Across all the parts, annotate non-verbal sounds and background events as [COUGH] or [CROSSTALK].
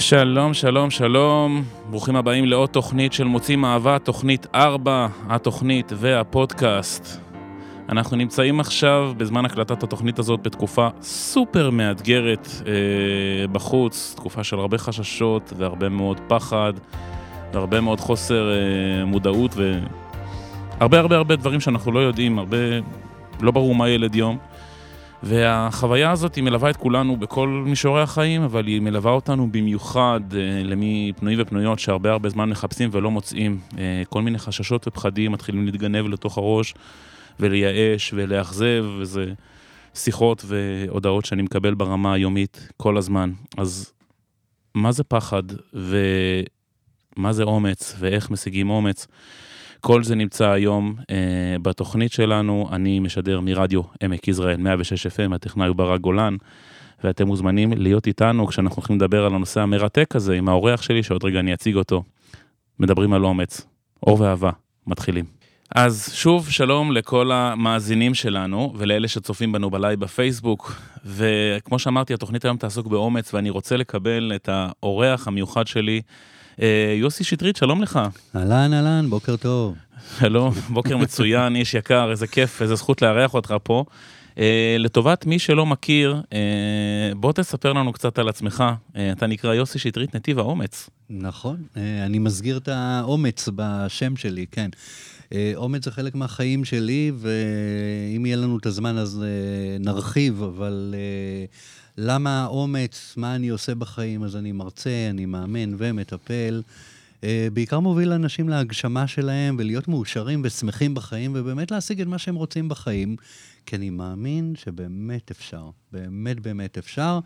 שלום, שלום, שלום. ברוכים הבאים לעוד תוכנית של מוצאים אהבה, תוכנית 4, התוכנית והפודקאסט. אנחנו נמצאים עכשיו בזמן הקלטת התוכנית הזאת בתקופה סופר מאתגרת אה, בחוץ, תקופה של הרבה חששות והרבה מאוד פחד והרבה מאוד חוסר אה, מודעות והרבה הרבה הרבה דברים שאנחנו לא יודעים, הרבה, לא ברור מה ילד יום. והחוויה הזאת היא מלווה את כולנו בכל מישורי החיים, אבל היא מלווה אותנו במיוחד אה, למי פנויים ופנויות שהרבה הרבה זמן מחפשים ולא מוצאים. אה, כל מיני חששות ופחדים מתחילים להתגנב לתוך הראש ולייאש ולאכזב, וזה שיחות והודעות שאני מקבל ברמה היומית כל הזמן. אז מה זה פחד ומה זה אומץ ואיך משיגים אומץ? כל זה נמצא היום אה, בתוכנית שלנו, אני משדר מרדיו עמק יזרעאל 106 FM, הטכנאי ברק גולן, ואתם מוזמנים להיות איתנו כשאנחנו הולכים לדבר על הנושא המרתק הזה עם האורח שלי, שעוד רגע אני אציג אותו. מדברים על אומץ, אור ואהבה, מתחילים. אז שוב, שלום לכל המאזינים שלנו ולאלה שצופים בנו בלייב בפייסבוק. וכמו שאמרתי, התוכנית היום תעסוק באומץ, ואני רוצה לקבל את האורח המיוחד שלי, יוסי שטרית, שלום לך. אהלן, אהלן, בוקר טוב. שלום, בוקר מצוין, איש יקר, איזה כיף, איזה זכות לארח אותך פה. Uh, לטובת מי שלא מכיר, uh, בוא תספר לנו קצת על עצמך. Uh, אתה נקרא יוסי שטרית נתיב האומץ. נכון, uh, אני מסגיר את האומץ בשם שלי, כן. Uh, אומץ זה חלק מהחיים שלי, ואם יהיה לנו את הזמן אז uh, נרחיב, אבל uh, למה האומץ, מה אני עושה בחיים, אז אני מרצה, אני מאמן ומטפל. אה, בעיקר מוביל אנשים להגשמה שלהם ולהיות מאושרים ושמחים בחיים ובאמת להשיג את מה שהם רוצים בחיים, כי אני מאמין שבאמת אפשר, באמת באמת אפשר.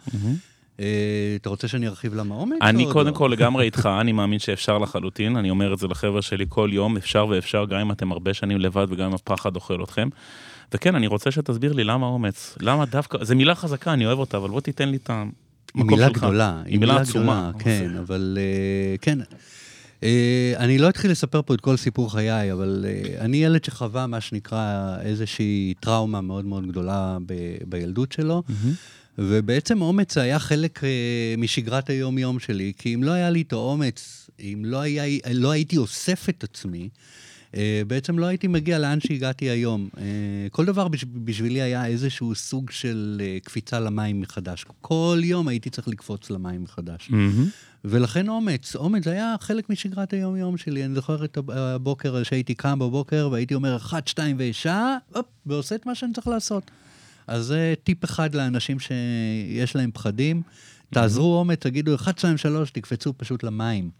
אה, אתה רוצה שאני ארחיב למה עומק? אני קודם לא? כל לגמרי [LAUGHS] איתך, אני מאמין שאפשר לחלוטין, אני אומר את זה לחבר'ה שלי כל יום, אפשר ואפשר, גם אם אתם הרבה שנים לבד וגם אם הפחד אוכל אתכם. וכן, אני רוצה שתסביר לי למה אומץ, למה דווקא, זו מילה חזקה, אני אוהב אותה, אבל בוא תיתן לי את המקום שלך. היא מילה גדולה. היא מילה עצומה. כן, אבל אה, כן. אה, אני לא אתחיל לספר פה את כל סיפור חיי, אבל אה, אני ילד שחווה מה שנקרא איזושהי טראומה מאוד מאוד גדולה בילדות שלו. ובעצם אומץ היה חלק משגרת היום-יום שלי, כי אם לא היה לי את האומץ, אם לא, היה, לא הייתי אוסף את עצמי, אה, בעצם לא הייתי מגיע לאן שהגעתי היום. אה, כל דבר בשבילי היה איזשהו סוג של אה, קפיצה למים מחדש. כל יום הייתי צריך לקפוץ למים מחדש. ולכן אומץ, אומץ היה חלק משגרת היום-יום שלי. אני זוכר את הבוקר שהייתי קם בבוקר והייתי אומר, אחת, שתיים ואישה, ועושה את מה שאני צריך לעשות. אז זה טיפ אחד לאנשים שיש להם פחדים. תעזרו אומץ, תגידו, אחת, שתיים, שלוש, תקפצו פשוט למים.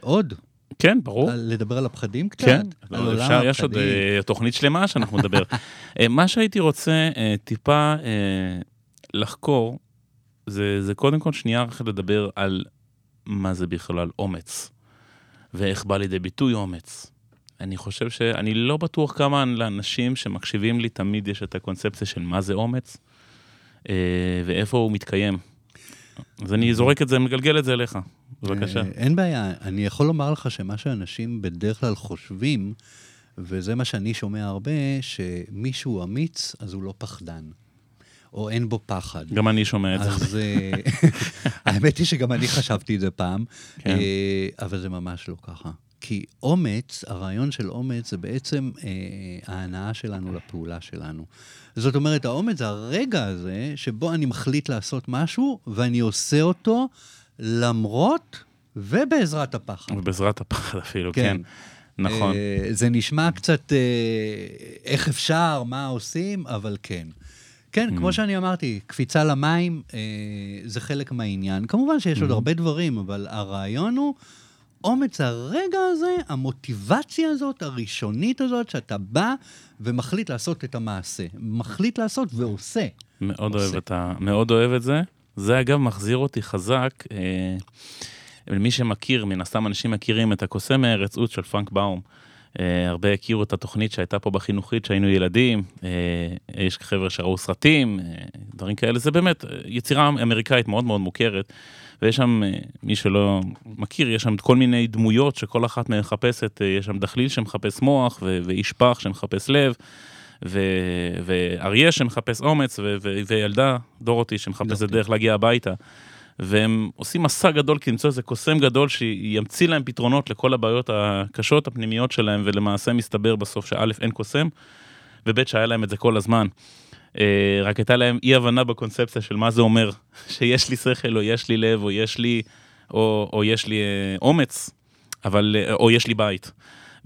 עוד, כן, ברור. לדבר על הפחדים קצת? כן, על לא, אפשר, יש עוד uh, תוכנית שלמה שאנחנו נדבר. uh, [LAUGHS] מה שהייתי רוצה uh, טיפה uh, לחקור, זה, זה קודם כל שנייה אחת לדבר על מה זה בכלל אומץ, ואיך בא לידי ביטוי אומץ. אני חושב שאני לא בטוח כמה לאנשים שמקשיבים לי תמיד יש את הקונספציה של מה זה אומץ, uh, ואיפה הוא מתקיים. אז אני זורק את זה, מגלגל את זה אליך. בבקשה. אה, אין בעיה. אני יכול לומר לך שמה שאנשים בדרך כלל חושבים, וזה מה שאני שומע הרבה, שמישהו אמיץ, אז הוא לא פחדן. או אין בו פחד. גם אני שומע את זה. אז אה, [LAUGHS] האמת היא שגם אני חשבתי את זה פעם, כן. אה, אבל זה ממש לא ככה. כי אומץ, הרעיון של אומץ זה בעצם אה, ההנאה שלנו לפעולה שלנו. זאת אומרת, האומץ זה הרגע הזה שבו אני מחליט לעשות משהו ואני עושה אותו למרות ובעזרת הפחד. ובעזרת הפחד אפילו, כן. כן. נכון. אה, זה נשמע קצת אה, איך אפשר, מה עושים, אבל כן. כן, כמו mm. שאני אמרתי, קפיצה למים אה, זה חלק מהעניין. כמובן שיש עוד mm-hmm. הרבה דברים, אבל הרעיון הוא אומץ הרגע הזה, המוטיבציה הזאת, הראשונית הזאת, שאתה בא ומחליט לעשות את המעשה. מחליט לעשות ועושה. מאוד עושה. אוהב, את ה... מאוד אוהב את זה. זה אגב מחזיר אותי חזק, אה, למי שמכיר, מן הסתם אנשים מכירים את הקוסם מארץ עוץ של פרנק באום. אה, הרבה הכירו את התוכנית שהייתה פה בחינוכית שהיינו ילדים, אה, יש חבר'ה שראו סרטים, אה, דברים כאלה, זה באמת יצירה אמריקאית מאוד מאוד מוכרת. ויש שם, מי שלא מכיר, יש שם כל מיני דמויות שכל אחת מהן מחפשת, יש שם דחליל שמחפש מוח, ואיש פח שמחפש לב, ואריה שמחפש אומץ, וילדה, דורותי, שמחפשת דרך להגיע הביתה. והם עושים מסע גדול כי למצוא איזה קוסם גדול שימציא להם פתרונות לכל הבעיות הקשות הפנימיות שלהם, ולמעשה מסתבר בסוף שא' אין קוסם, וב' שהיה להם את זה כל הזמן. אה, רק הייתה להם אי הבנה בקונספציה של מה זה אומר, [LAUGHS] שיש לי שכל, או יש לי לב, או יש לי, או, או יש לי אה, אומץ, אבל, אה, או יש לי בית.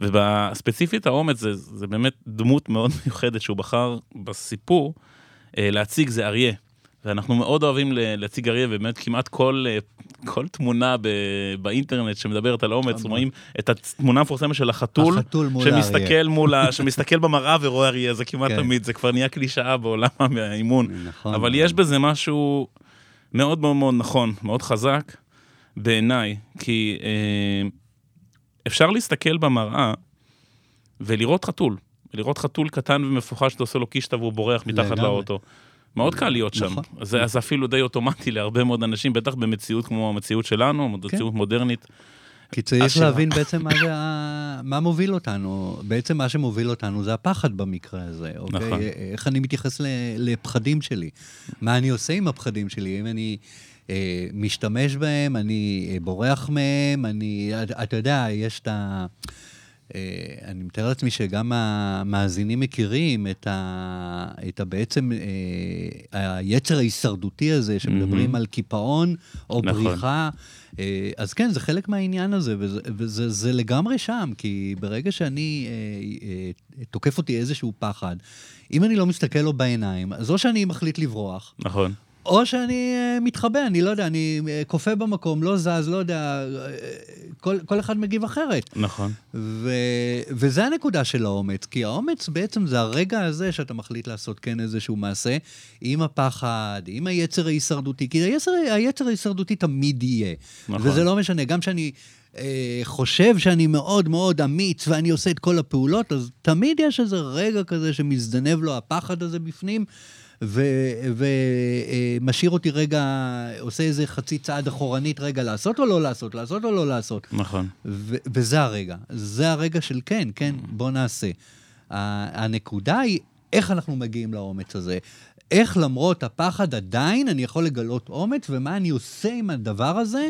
ובספציפית האומץ זה, זה באמת דמות מאוד [LAUGHS] מיוחדת שהוא בחר בסיפור להציג זה אריה. ואנחנו מאוד אוהבים להציג אריה, ובאמת כמעט כל, כל תמונה ב, באינטרנט שמדברת על אומץ, רואים את התמונה המפורסמת של החתול, החתול מול שמסתכל, מול ה, שמסתכל במראה ורואה אריה, זה כמעט כן. תמיד, זה כבר נהיה קלישאה בעולם [LAUGHS] האימון. נכון. אבל יש בזה משהו מאוד מאוד מאוד נכון, מאוד חזק, בעיניי, כי אה, אפשר להסתכל במראה ולראות חתול, לראות חתול קטן ומפוחד שאתה עושה לו קישטה והוא בורח מתחת לאוטו. מאוד קל להיות שם. נכון. זה, זה אפילו די אוטומטי להרבה מאוד אנשים, בטח במציאות כמו המציאות שלנו, מציאות כן. מודרנית. כי צריך השאלה. להבין בעצם מה, זה, מה מוביל אותנו. בעצם מה שמוביל אותנו זה הפחד במקרה הזה, אוקיי? נכון. איך אני מתייחס לפחדים שלי? מה אני עושה עם הפחדים שלי? אם אני משתמש בהם, אני אה, בורח מהם, אני... אתה יודע, יש את ה... אה, אני מתאר לעצמי שגם המאזינים מכירים את, ה, את ה בעצם אה, היצר ההישרדותי הזה, שמדברים mm-hmm. על קיפאון או נכון. בריחה. אה, אז כן, זה חלק מהעניין הזה, וזה, וזה זה לגמרי שם, כי ברגע שאני, תוקף אותי איזשהו פחד, אם אני לא מסתכל לו בעיניים, אז או שאני מחליט לברוח. נכון. או שאני uh, מתחבא, אני לא יודע, אני uh, כופה במקום, לא זז, לא יודע, uh, כל, כל אחד מגיב אחרת. נכון. ו, וזה הנקודה של האומץ, כי האומץ בעצם זה הרגע הזה שאתה מחליט לעשות כן איזשהו מעשה, עם הפחד, עם היצר ההישרדותי, כי היצר, היצר ההישרדותי תמיד יהיה. נכון. וזה לא משנה, גם שאני... חושב שאני מאוד מאוד אמיץ ואני עושה את כל הפעולות, אז תמיד יש איזה רגע כזה שמזדנב לו הפחד הזה בפנים, ומשאיר אותי רגע, עושה איזה חצי צעד אחורנית, רגע, לעשות או לא לעשות, לעשות או לא לעשות. נכון. וזה הרגע. זה הרגע של כן, כן, בוא נעשה. הנקודה היא איך אנחנו מגיעים לאומץ הזה. איך למרות הפחד עדיין אני יכול לגלות אומץ, ומה אני עושה עם הדבר הזה.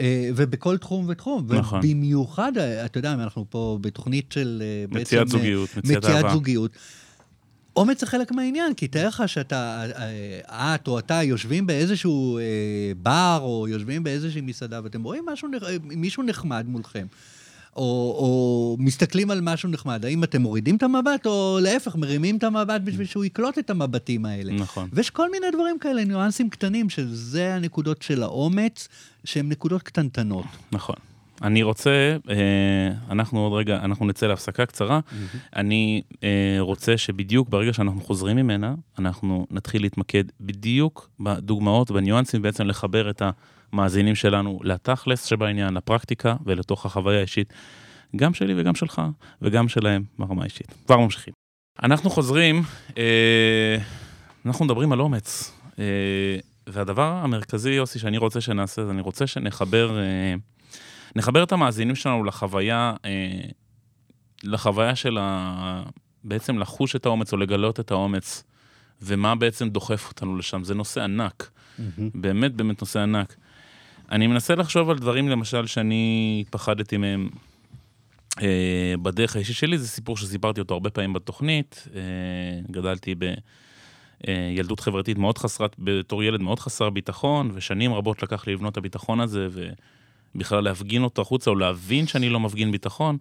אה, ובכל תחום ותחום. נכון. ובמיוחד, אתה יודע, אנחנו פה בתוכנית של אה, מציאת זוגיות, מציאת אהבה. מציאת זוגיות. אומץ זה חלק מהעניין, כי תאר לך שאתה, אה, את או אתה יושבים באיזשהו אה, בר, או יושבים באיזושהי מסעדה, ואתם רואים משהו, מישהו נחמד מולכם. או, או מסתכלים על משהו נחמד, האם אתם מורידים את המבט, או להפך, מרימים את המבט בשביל שהוא יקלוט את המבטים האלה. נכון. ויש כל מיני דברים כאלה, ניואנסים קטנים, שזה הנקודות של האומץ, שהן נקודות קטנטנות. נכון. אני רוצה, אה, אנחנו עוד רגע, אנחנו נצא להפסקה קצרה. Mm-hmm. אני אה, רוצה שבדיוק ברגע שאנחנו חוזרים ממנה, אנחנו נתחיל להתמקד בדיוק בדוגמאות, בניואנסים, בעצם לחבר את המאזינים שלנו לתכלס שבעניין, לפרקטיקה ולתוך החוויה האישית, גם שלי וגם שלך, וגם שלהם ברמה האישית. כבר ממשיכים. אנחנו חוזרים, אה, אנחנו מדברים על אומץ. והדבר המרכזי, יוסי, שאני רוצה שנעשה, זה אני רוצה שנחבר... נחבר את המאזינים שלנו לחוויה, אה, לחוויה של ה... בעצם לחוש את האומץ או לגלות את האומץ, ומה בעצם דוחף אותנו לשם. זה נושא ענק, mm-hmm. באמת באמת נושא ענק. אני מנסה לחשוב על דברים, למשל, שאני פחדתי מהם אה, בדרך האישי שלי, זה סיפור שסיפרתי אותו הרבה פעמים בתוכנית. אה, גדלתי בילדות אה, חברתית מאוד חסרת, בתור ילד מאוד חסר ביטחון, ושנים רבות לקח לי לבנות את הביטחון הזה, ו... בכלל להפגין אותו החוצה או להבין שאני לא מפגין ביטחון.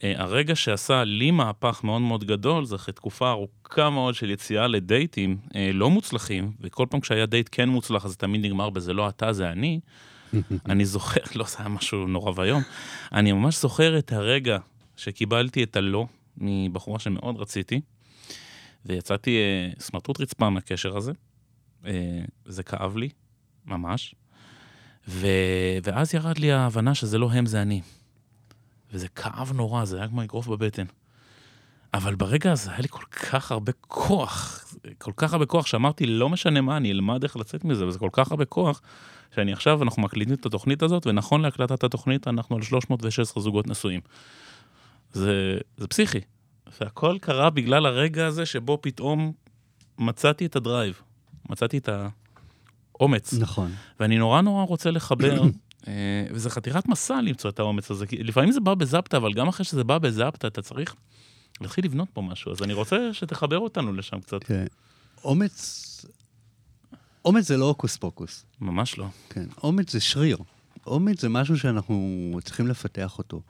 Uh, הרגע שעשה לי מהפך מאוד מאוד גדול, זה אחרי תקופה ארוכה מאוד של יציאה לדייטים uh, לא מוצלחים, וכל פעם כשהיה דייט כן מוצלח, אז זה תמיד נגמר בזה לא אתה, זה אני. [LAUGHS] אני זוכר, לא, זה היה משהו נורא ואיום. אני ממש זוכר את הרגע שקיבלתי את הלא מבחורה שמאוד רציתי, ויצאתי uh, סמרטוט רצפה מהקשר הזה. Uh, זה כאב לי, ממש. ו... ואז ירד לי ההבנה שזה לא הם, זה אני. וזה כאב נורא, זה היה כמו אגרוף בבטן. אבל ברגע הזה היה לי כל כך הרבה כוח, כל כך הרבה כוח, שאמרתי, לא משנה מה, אני אלמד איך לצאת מזה, וזה כל כך הרבה כוח, שאני עכשיו, אנחנו מקליטים את התוכנית הזאת, ונכון להקלטת התוכנית, אנחנו על 316 זוגות נשואים. זה, זה פסיכי. והכל קרה בגלל הרגע הזה שבו פתאום מצאתי את הדרייב, מצאתי את האומץ. נכון. ואני נורא נורא רוצה לחבר, [CLEARS THROAT] וזה חתירת מסע למצוא את האומץ הזה, לפעמים זה בא בזפטה, אבל גם אחרי שזה בא בזפטה, אתה צריך להתחיל לבנות פה משהו. אז אני רוצה שתחבר אותנו לשם קצת. כן. אומץ, אומץ זה לא הוקוס פוקוס. ממש לא. כן, אומץ זה שריר. אומץ זה משהו שאנחנו צריכים לפתח אותו.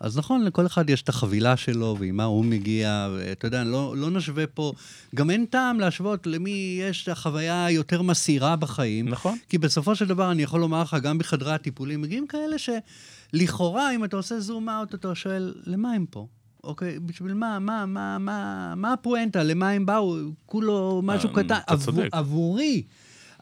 אז נכון, לכל אחד יש את החבילה שלו, ועם מה הוא מגיע, ואתה יודע, לא, לא נשווה פה, גם אין טעם להשוות למי יש את החוויה היותר מסירה בחיים. נכון. כי בסופו של דבר, אני יכול לומר לך, גם בחדרי הטיפולים מגיעים כאלה שלכאורה, אם אתה עושה זום אאוט, אתה שואל, למה הם פה? אוקיי, בשביל מה, מה, מה, מה, מה הפואנטה? למה הם באו? כולו משהו אה, קטן. אתה צודק. עבורי,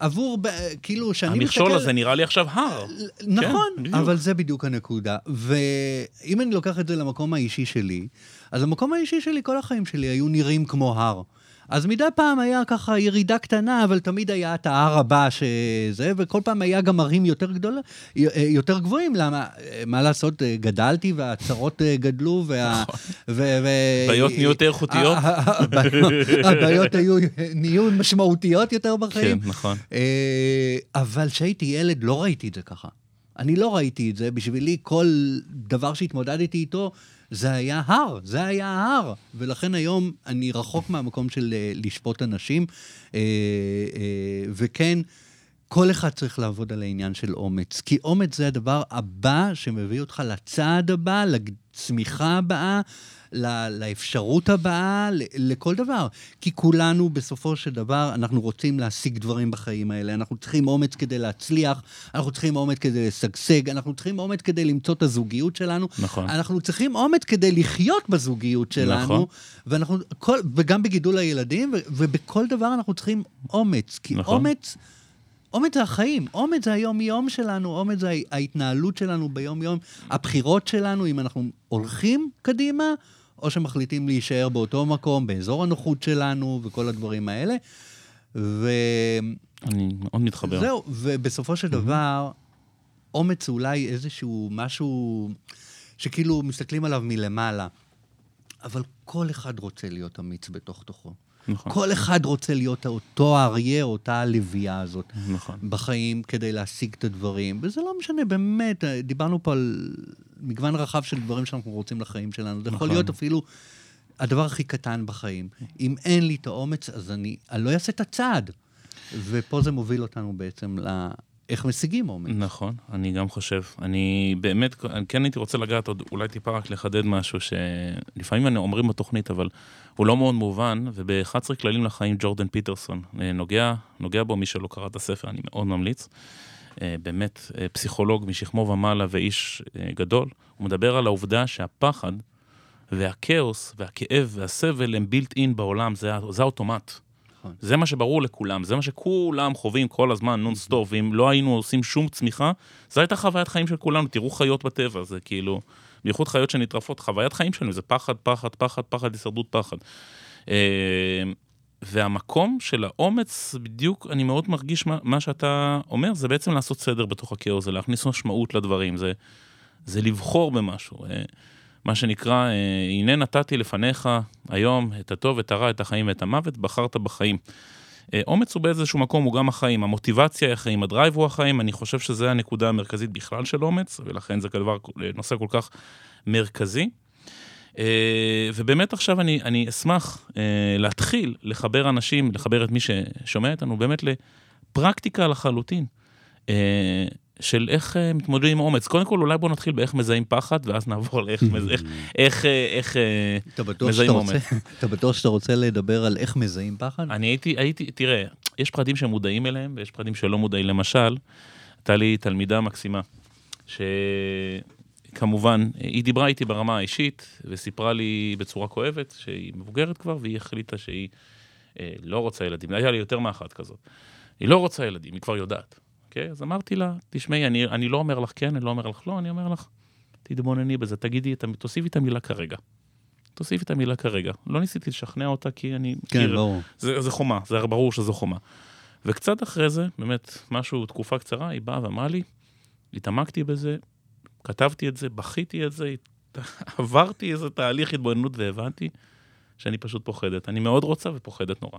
עבור, כאילו, שאני המכשול הזה נראה לי עכשיו הר. נכון, כן, בדיוק. אבל זה בדיוק הנקודה. ואם אני לוקח את זה למקום האישי שלי, אז המקום האישי שלי, כל החיים שלי היו נראים כמו הר. אז מדי פעם היה ככה ירידה קטנה, אבל תמיד היה את ההר הבא שזה, וכל פעם היה גם הרים יותר גדולים, יותר גבוהים. למה? מה לעשות, גדלתי והצרות גדלו, וה... ו- ו- בעיות נהיו יותר איכותיות. הבעיות- הבעיות היו, נהיו משמעותיות יותר בחיים. כן, נכון. אה, אבל כשהייתי ילד לא ראיתי את זה ככה. אני לא ראיתי את זה, בשבילי כל דבר שהתמודדתי איתו, זה היה הר, זה היה ההר. ולכן היום אני רחוק מהמקום של אה, לשפוט אנשים, אה, אה, וכן, כל אחד צריך לעבוד על העניין של אומץ, כי אומץ זה הדבר הבא שמביא אותך לצעד הבא, לצמיחה הבאה, לאפשרות הבאה, לכל דבר. כי כולנו, בסופו של דבר, אנחנו רוצים להשיג דברים בחיים האלה. אנחנו צריכים אומץ כדי להצליח, אנחנו צריכים אומץ כדי לשגשג, אנחנו צריכים אומץ כדי למצוא את הזוגיות שלנו. נכון. אנחנו צריכים אומץ כדי לחיות בזוגיות שלנו, נכון. ואנחנו, כל, וגם בגידול הילדים, ו- ובכל דבר אנחנו צריכים אומץ. כי נכון. אומץ... אומץ זה החיים, אומץ זה היום-יום שלנו, אומץ זה ההתנהלות שלנו ביום-יום, הבחירות שלנו, אם אנחנו הולכים קדימה, או שמחליטים להישאר באותו מקום, באזור הנוחות שלנו, וכל הדברים האלה. וזהו, אני מאוד מתחבר. ובסופו של דבר, אומץ אולי איזשהו משהו שכאילו מסתכלים עליו מלמעלה, אבל כל אחד רוצה להיות אמיץ בתוך תוכו. נכון. כל אחד רוצה להיות אותו האריה, אותה הלוויה הזאת נכון. בחיים כדי להשיג את הדברים. וזה לא משנה, באמת, דיברנו פה על מגוון רחב של דברים שאנחנו רוצים לחיים שלנו. זה יכול נכון. להיות אפילו הדבר הכי קטן בחיים. אם אין לי את האומץ, אז אני, אני לא אעשה את הצעד. ופה זה מוביל אותנו בעצם ל... איך משיגים אומץ. נכון, אני גם חושב. אני באמת, אני כן הייתי רוצה לגעת עוד, אולי טיפה רק לחדד משהו שלפעמים אני אומרים בתוכנית, אבל הוא לא מאוד מובן, וב-11 כללים לחיים ג'ורדן פיטרסון אה, נוגע, נוגע בו, מי שלא קרא את הספר, אני מאוד ממליץ. אה, באמת, אה, פסיכולוג משכמו ומעלה ואיש גדול, הוא מדבר על העובדה שהפחד והכאוס והכאב והסבל הם built in בעולם, זה, זה האוטומט. נכון. זה מה שברור לכולם, זה מה שכולם חווים כל הזמן, נונסטופ, ואם לא היינו עושים שום צמיחה, זו הייתה חוויית חיים של כולנו, תראו חיות בטבע, זה כאילו, בייחוד חיות שנטרפות, חוויית חיים שלנו זה פחד, פחד, פחד, פחד, הישרדות, פחד. אה, והמקום של האומץ, בדיוק, אני מאוד מרגיש מה, מה שאתה אומר, זה בעצם לעשות סדר בתוך הכאוס, זה להכניס משמעות לדברים, זה, זה לבחור במשהו. אה, מה שנקרא, אה, הנה נתתי לפניך היום את הטוב, את הרע, את החיים ואת המוות, בחרת בחיים. אה, אומץ הוא באיזשהו מקום, הוא גם החיים, המוטיבציה היא החיים, הדרייב הוא החיים, אני חושב שזו הנקודה המרכזית בכלל של אומץ, ולכן זה כדבר, נושא כל כך מרכזי. אה, ובאמת עכשיו אני, אני אשמח אה, להתחיל לחבר אנשים, לחבר את מי ששומע אותנו, באמת לפרקטיקה לחלוטין. של איך אה, מתמודדים עם אומץ. קודם כל, אולי בואו נתחיל באיך מזהים פחד, ואז נעבור לאיך אה, אה, מזהים אומץ. אתה בטוח שאתה רוצה לדבר על איך מזהים פחד? אני הייתי, הייתי, תראה, יש פחדים שמודעים אליהם, ויש פחדים שלא מודעים. למשל, הייתה לי תלמידה מקסימה, שכמובן, היא דיברה איתי ברמה האישית, וסיפרה לי בצורה כואבת שהיא מבוגרת כבר, והיא החליטה שהיא אה, לא רוצה ילדים. היה לי יותר מאחת כזאת. היא לא רוצה ילדים, היא כבר יודעת. אוקיי? אז אמרתי לה, תשמעי, אני, אני לא אומר לך כן, אני לא אומר לך לא, אני אומר לך, תתבונני בזה, תגידי, תוסיפי את המילה כרגע. תוסיפי את המילה כרגע. לא ניסיתי לשכנע אותה, כי אני... כן, ברור. זה, זה חומה, זה ברור שזו חומה. וקצת אחרי זה, באמת, משהו, תקופה קצרה, היא באה ואמרה לי, התעמקתי בזה, כתבתי את זה, בכיתי את זה, [LAUGHS] עברתי איזה תהליך התבוננות והבנתי שאני פשוט פוחדת. אני מאוד רוצה ופוחדת נורא.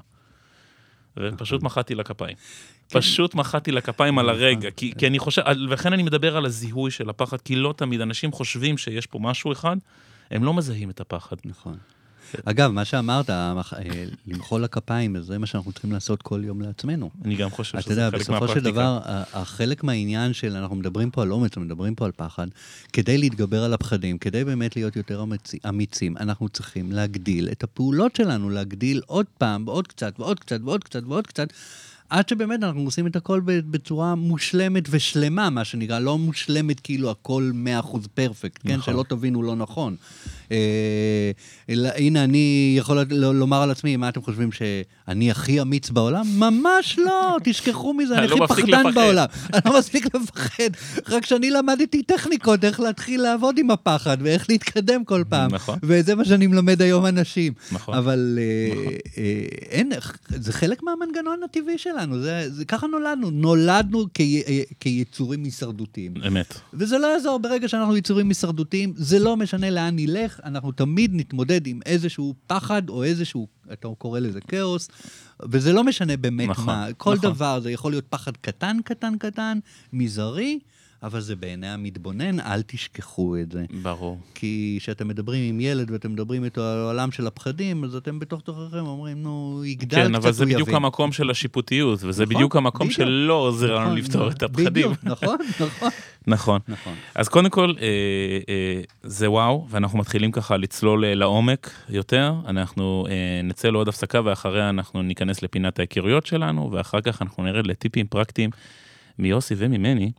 ופשוט נכון. מחאתי לה כפיים. פשוט מחאתי לה כפיים על הרגע, כי, כי אני חושב, ולכן אני מדבר על הזיהוי של הפחד, כי לא תמיד אנשים חושבים שיש פה משהו אחד, הם לא מזהים את הפחד. נכון. אגב, מה שאמרת, אה, למחוא לה כפיים, זה מה שאנחנו צריכים לעשות כל יום לעצמנו. אני גם חושב אתה שזה יודע, חלק בסופו של מהפרקטיקה. דבר, החלק מהעניין של, אנחנו מדברים פה על אומץ, מדברים פה על פחד, כדי להתגבר על הפחדים, כדי באמת להיות יותר אמיצ- אמיצים, אנחנו צריכים להגדיל את הפעולות שלנו, להגדיל עוד פעם, ועוד קצת, ועוד קצת, ועוד קצת, ועוד קצת. עד שבאמת אנחנו עושים את הכל בצורה מושלמת ושלמה, מה שנקרא, לא מושלמת כאילו הכל 100% פרפקט, כן? נכון. שלא תבינו לא נכון. אה, אלא, הנה, אני יכול לומר על עצמי, מה אתם חושבים, שאני הכי אמיץ בעולם? ממש לא, [LAUGHS] תשכחו מזה, אני לא הכי פחדן. בעולם. אני לא מספיק לפחד, רק שאני למדתי טכניקות, איך להתחיל לעבוד עם הפחד, ואיך להתקדם כל פעם. נכון. וזה מה שאני מלמד היום אנשים. נכון. אבל אה, נכון. אה, אין, זה חלק מהמנגנון הטבעי שלנו, זה, זה ככה נולדנו. נולדנו כי, אה, כיצורים הישרדותיים. אמת. וזה לא יעזור, ברגע שאנחנו יצורים הישרדותיים, זה לא משנה לאן נלך, אנחנו תמיד נתמודד עם איזשהו פחד או איזשהו, אתה קורא לזה כאוס, וזה לא משנה באמת נכון, מה. כל נכון. דבר, זה יכול להיות פחד קטן, קטן, קטן, מזערי, אבל זה בעיני המתבונן, אל תשכחו את זה. ברור. כי כשאתם מדברים עם ילד ואתם מדברים איתו על העולם של הפחדים, אז אתם בתוך תוככם אומרים, נו, יגדל קצת, כן, אבל זה הוא בדיוק יבין. המקום של השיפוטיות, וזה נכון, בדיוק המקום בדיוק. שלא עוזר לנו נכון, לפתור את הפחדים. בדיוק, [LAUGHS] נכון, נכון, נכון. נכון. אז קודם כל, אה, אה, זה וואו, ואנחנו מתחילים ככה לצלול אה, לעומק יותר. אנחנו אה, נצא לעוד הפסקה, ואחריה אנחנו ניכנס לפינת ההיכרויות שלנו, ואחר כך אנחנו נרד לטיפים פרקטיים מיוסי וממני,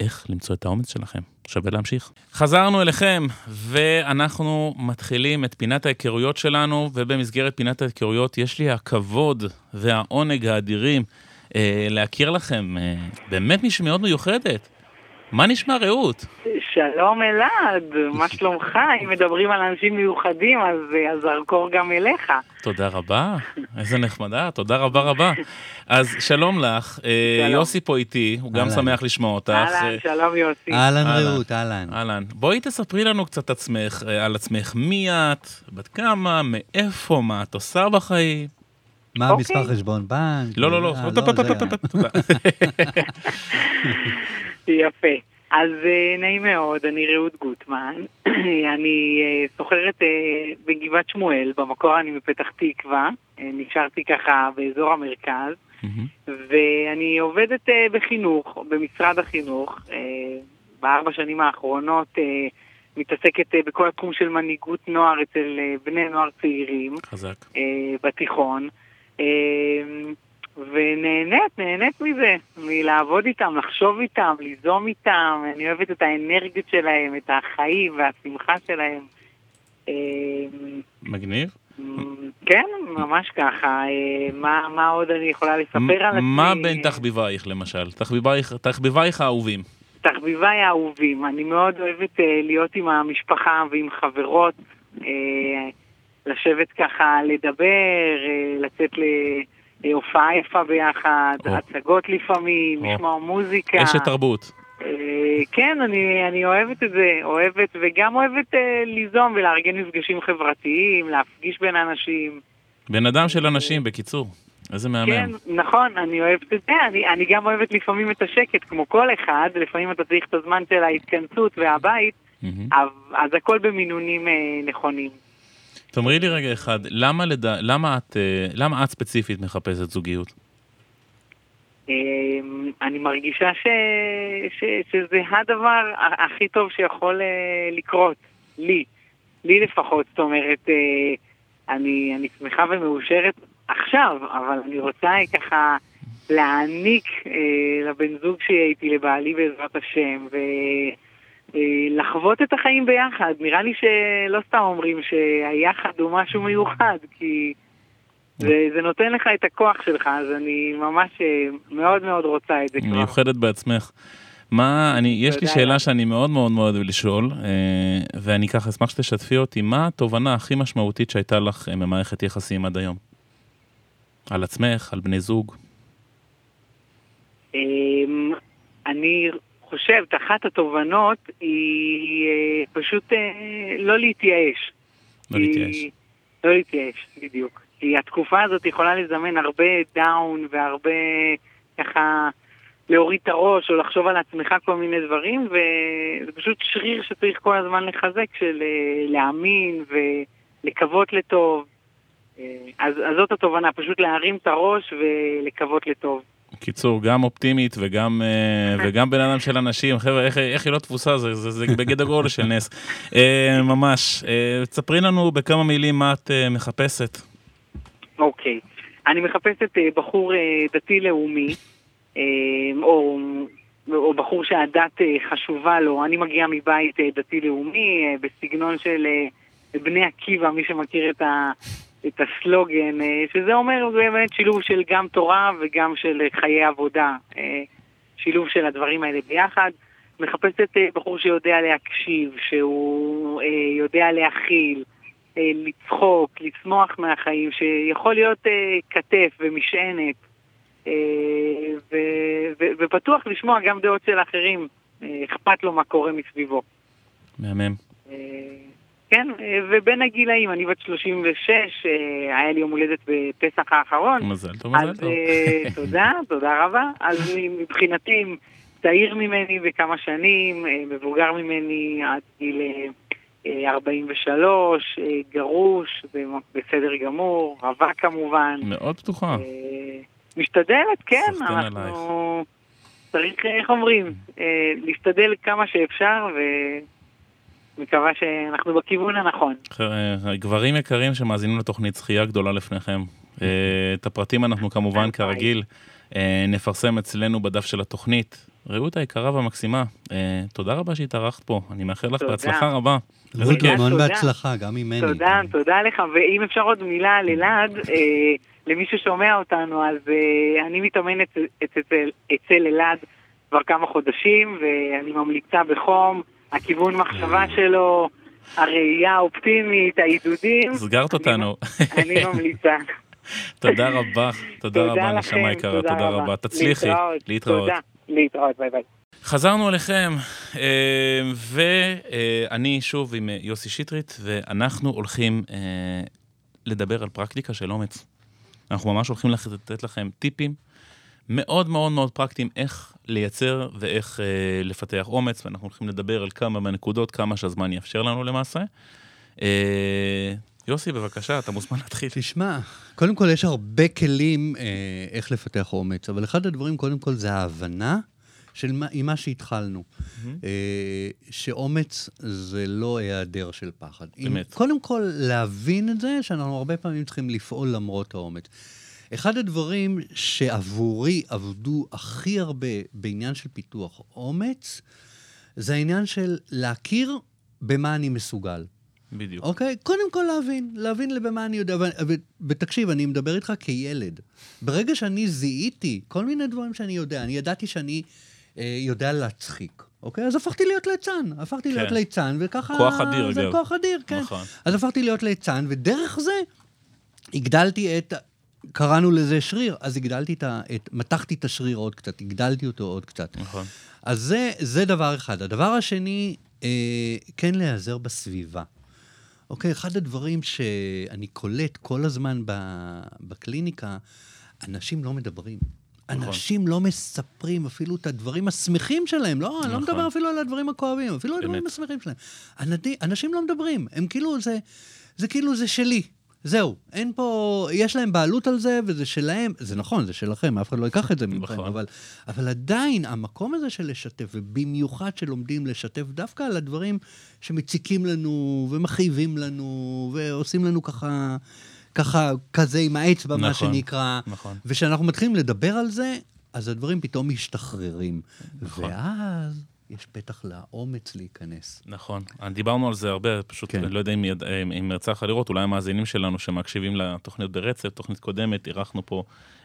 איך למצוא את האומץ שלכם. שווה להמשיך. חזרנו אליכם, ואנחנו מתחילים את פינת ההיכרויות שלנו, ובמסגרת פינת ההיכרויות יש לי הכבוד והעונג האדירים אה, להכיר לכם אה, באמת מישהי מאוד מיוחדת. מה נשמע רעות? שלום אלעד, מה [LAUGHS] שלומך? אם מדברים על אנשים מיוחדים, אז הזרקור גם אליך. תודה רבה, איזה נחמדה, תודה רבה רבה. אז שלום לך, אה, שלום. יוסי פה איתי, הוא גם. שמח לשמוע אותך. אהלן, אה, שלום יוסי. אהלן. רעות, אהלן. אהלן, בואי תספרי לנו קצת עצמך, אה, על עצמך, מי את, בת כמה, מאיפה, מה את עושה בחיים? מה אוקיי. המספר חשבון בנק? לא, לא, לא, תודה. [LAUGHS] יפה. אז אה, נעים מאוד, אני רעות גוטמן. [CLEARS THROAT] אני אה, סוחרת אה, בגבעת שמואל, במקור אני מפתח תקווה. נשארתי ככה באזור המרכז. ואני עובדת בחינוך, במשרד החינוך. בארבע שנים האחרונות מתעסקת בכל התחום של מנהיגות נוער אצל בני נוער צעירים חזק. בתיכון. אה, ונהנית, נהנית מזה, מלעבוד איתם, לחשוב איתם, ליזום איתם. אני אוהבת את האנרגיות שלהם, את החיים והשמחה שלהם. אה, מגניב. כן, ממש ככה. אה, מה, מה עוד אני יכולה לספר על עצמי? מה בין תחביבייך למשל? תחביבייך- תחביבייך האהובים. תחביביי האהובים. אני מאוד אוהבת אה, להיות עם המשפחה ועם חברות, אה, לשבת ככה, לדבר, אה, לצאת להופעה יפה ביחד, או. הצגות לפעמים, או. לשמוע מוזיקה. אשת תרבות. אה, כן, אני, אני אוהבת את זה, אוהבת, וגם אוהבת אה, ליזום ולארגן מפגשים חברתיים, להפגיש בין אנשים. בן אדם של אנשים, בקיצור. איזה כן, מהמם. נכון, אני אוהבת את זה, אני, אני גם אוהבת לפעמים את השקט, כמו כל אחד, לפעמים אתה צריך את הזמן של ההתכנסות והבית, מהמם. אז, אז הכל במינונים אה, נכונים. תאמרי לי רגע אחד, למה לדע- למה את, אה, למה את ספציפית מחפשת זוגיות? אה, אני מרגישה ש, ש, שזה הדבר הכי טוב שיכול אה, לקרות, לי, לי לפחות, זאת אומרת, אה, אני, אני שמחה ומאושרת עכשיו, אבל אני רוצה ככה להעניק לבן זוג שיהיה איתי, לבעלי בעזרת השם, ולחוות את החיים ביחד. נראה לי שלא סתם אומרים שהיחד הוא משהו מיוחד, כי זה, זה נותן לך את הכוח שלך, אז אני ממש אה, מאוד מאוד רוצה את זה כבר. מיוחדת בעצמך. מה, אני, יש לי שאלה. שאני מאוד מאוד מאוד אוהב לשאול, אה, ואני ככה אשמח שתשתפי אותי, מה התובנה הכי משמעותית שהייתה לך אה, ממערכת יחסים עד היום? על עצמך, על בני זוג? אמ, אני חושבת, אחת התובנות היא אה, פשוט אה, לא להתייאש. לא להתייאש. לא להתייאש, בדיוק. כי התקופה הזאת יכולה לזמן הרבה דאון והרבה ככה להוריד את הראש או לחשוב על עצמך כל מיני דברים, וזה פשוט שריר שצריך כל הזמן לחזק, של אה, להאמין ולקוות לטוב. אז, אז זאת התובנה, פשוט להרים את הראש ולקוות לטוב. קיצור, גם אופטימית וגם, אה, [LAUGHS] וגם בן אדם של אנשים. חבר'ה, איך, איך היא לא תפוסה? זה, זה, זה בגדר גודל של נס. ממש. תספרי לנו בכמה מילים מה את מחפשת. אוקיי. Okay. אני מחפשת בחור דתי-לאומי. או, או בחור שהדת אה, חשובה לו. אני מגיע מבית אה, דתי-לאומי, אה, בסגנון של בני עקיבא, מי שמכיר את, ה, את הסלוגן, שזה אומר באמת שילוב של גם תורה וגם של חיי עבודה. שילוב של הדברים האלה ביחד. מחפשת בחור שיודע להקשיב, שהוא יודע להכיל, לצחוק, לצמוח מהחיים, שיכול להיות כתף ומשענת. אה, ופתוח לשמוע גם דעות של אחרים, אה, אכפת לו מה קורה מסביבו. מהמם. אה, כן, ובין הגילאים, אני בת 36, היה לי יום הולדת בפסח האחרון. מזל טוב, מזל טוב. [LAUGHS] תודה, תודה רבה. אז מבחינתי, צעיר ממני בכמה שנים, מבוגר ממני עד גיל 43, גרוש, בסדר גמור, רווק כמובן. מאוד פתוחה. משתדלת, כן, אנחנו... צריך, איך אומרים, אה, להשתדל כמה שאפשר, ומקווה שאנחנו בכיוון הנכון. אה, גברים יקרים שמאזינים לתוכנית זכייה גדולה לפניכם. אה, את הפרטים אנחנו כמובן, כרגיל, נפרסם אצלנו בדף של התוכנית. רעות היקרה והמקסימה, תודה רבה שהתארחת פה, אני מאחל לך בהצלחה רבה. איזה כיף. המון בהצלחה, גם ממני. תודה, תודה לך, ואם אפשר עוד מילה על אלעד, למי ששומע אותנו, אז uh, אני מתאמנת אצל אלעד כבר כמה חודשים, ואני ממליצה בחום, הכיוון מחשבה שלו, הראייה האופטימית, העידודים. סגרת אותנו. [LAUGHS] אני ממליצה. תודה רבה, תודה רבה, נשמה יקרה, תודה רבה. תצליחי, להתראות. תודה, להתראות, ביי ביי. חזרנו אליכם, אה, ואני שוב עם יוסי שטרית, ואנחנו הולכים אה, לדבר על פרקטיקה של אומץ. אנחנו ממש הולכים לתת לכם טיפים מאוד מאוד מאוד פרקטיים איך לייצר ואיך אה, לפתח אומץ, ואנחנו הולכים לדבר על כמה מהנקודות, כמה שהזמן יאפשר לנו למעשה. אה, יוסי, בבקשה, אתה מוזמן להתחיל. תשמע, קודם כל יש הרבה כלים אה, איך לפתח אומץ, אבל אחד הדברים, קודם כל, זה ההבנה של מה, עם מה שהתחלנו. Mm-hmm. אה, שאומץ זה לא היעדר של פחד. באמת. עם, קודם כל, להבין את זה, שאנחנו הרבה פעמים צריכים לפעול למרות האומץ. אחד הדברים שעבורי עבדו הכי הרבה בעניין של פיתוח אומץ, זה העניין של להכיר במה אני מסוגל. בדיוק. אוקיי? קודם כל להבין, להבין במה אני יודע. ותקשיב, אני מדבר איתך כילד. ברגע שאני זיהיתי כל מיני דברים שאני יודע, אני ידעתי שאני אה, יודע להצחיק. אוקיי? אז הפכתי להיות ליצן. הפכתי כן. להיות ליצן, וככה... כוח אדיר, אגב. זה כוח אדיר, כן. נכון. אז הפכתי להיות ליצן, ודרך זה הגדלתי את... קראנו לזה שריר, אז הגדלתי את ה... את, מתחתי את השריר עוד קצת, הגדלתי אותו עוד קצת. נכון. אז זה, זה דבר אחד. הדבר השני, אה, כן להיעזר בסביבה. אוקיי, אחד הדברים שאני קולט כל הזמן בקליניקה, אנשים לא מדברים. נכון. אנשים לא מספרים אפילו את הדברים השמחים שלהם. לא, נכון. אני לא נכון. מדבר אפילו על הדברים הכואבים, אפילו על הדברים השמחים שלהם. אנשים לא מדברים, הם כאילו, זה, זה כאילו, זה שלי. זהו, אין פה, יש להם בעלות על זה, וזה שלהם, זה נכון, זה שלכם, אף אחד לא ייקח את זה ממכם, נכון. אבל, אבל עדיין, המקום הזה של לשתף, ובמיוחד שלומדים לשתף דווקא על הדברים שמציקים לנו, ומכאיבים לנו, ועושים לנו ככה ככה, כזה עם האצבע, נכון, מה שנקרא. נכון. וכשאנחנו מתחילים לדבר על זה, אז הדברים פתאום משתחררים. נכון. ואז... יש פתח לאומץ להיכנס. נכון. דיברנו על זה הרבה, פשוט כן. לא יודע אם, אם יצא לך לראות, אולי המאזינים שלנו שמקשיבים לתוכניות ברצף, תוכנית קודמת, אירחנו פה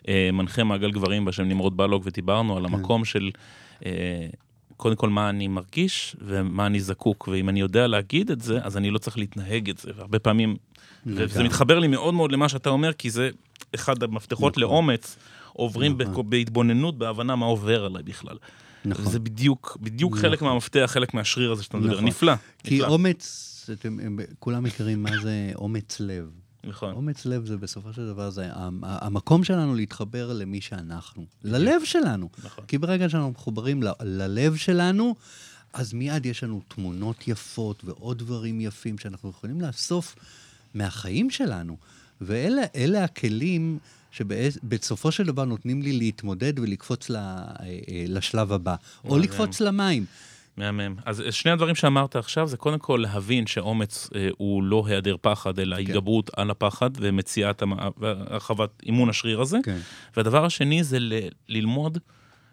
אה, מנחה מעגל גברים בשם נמרוד בלוג, ודיברנו על כן. המקום של אה, קודם כל מה אני מרגיש ומה אני זקוק, ואם אני יודע להגיד את זה, אז אני לא צריך להתנהג את זה, והרבה פעמים, וזה מתחבר לי מאוד מאוד למה שאתה אומר, כי זה אחד המפתחות נכון. לאומץ, עוברים נכון. בהתבוננות, בהבנה מה עובר עליי בכלל. נכון. זה בדיוק, בדיוק נכון. חלק מהמפתח, חלק מהשריר הזה שאתה מדבר, נכון. נפלא. כי נפלא. אומץ, אתם, הם, כולם מכירים מה זה אומץ לב. נכון. אומץ לב זה בסופו של דבר, זה המקום שלנו להתחבר למי שאנחנו, ללב שלנו. נכון. כי ברגע שאנחנו מחוברים ל- ללב שלנו, אז מיד יש לנו תמונות יפות ועוד דברים יפים שאנחנו יכולים לאסוף מהחיים שלנו. ואלה הכלים שבסופו של דבר נותנים לי להתמודד ולקפוץ אה, אה, לשלב הבא, או. לקפוץ למים. מהמם. אז שני הדברים שאמרת עכשיו זה קודם כל להבין שאומץ אה, הוא לא היעדר פחד, אלא התגברות על הפחד ומציאת והרחבת אימון השריר הזה. כן. והדבר השני זה ל- ללמוד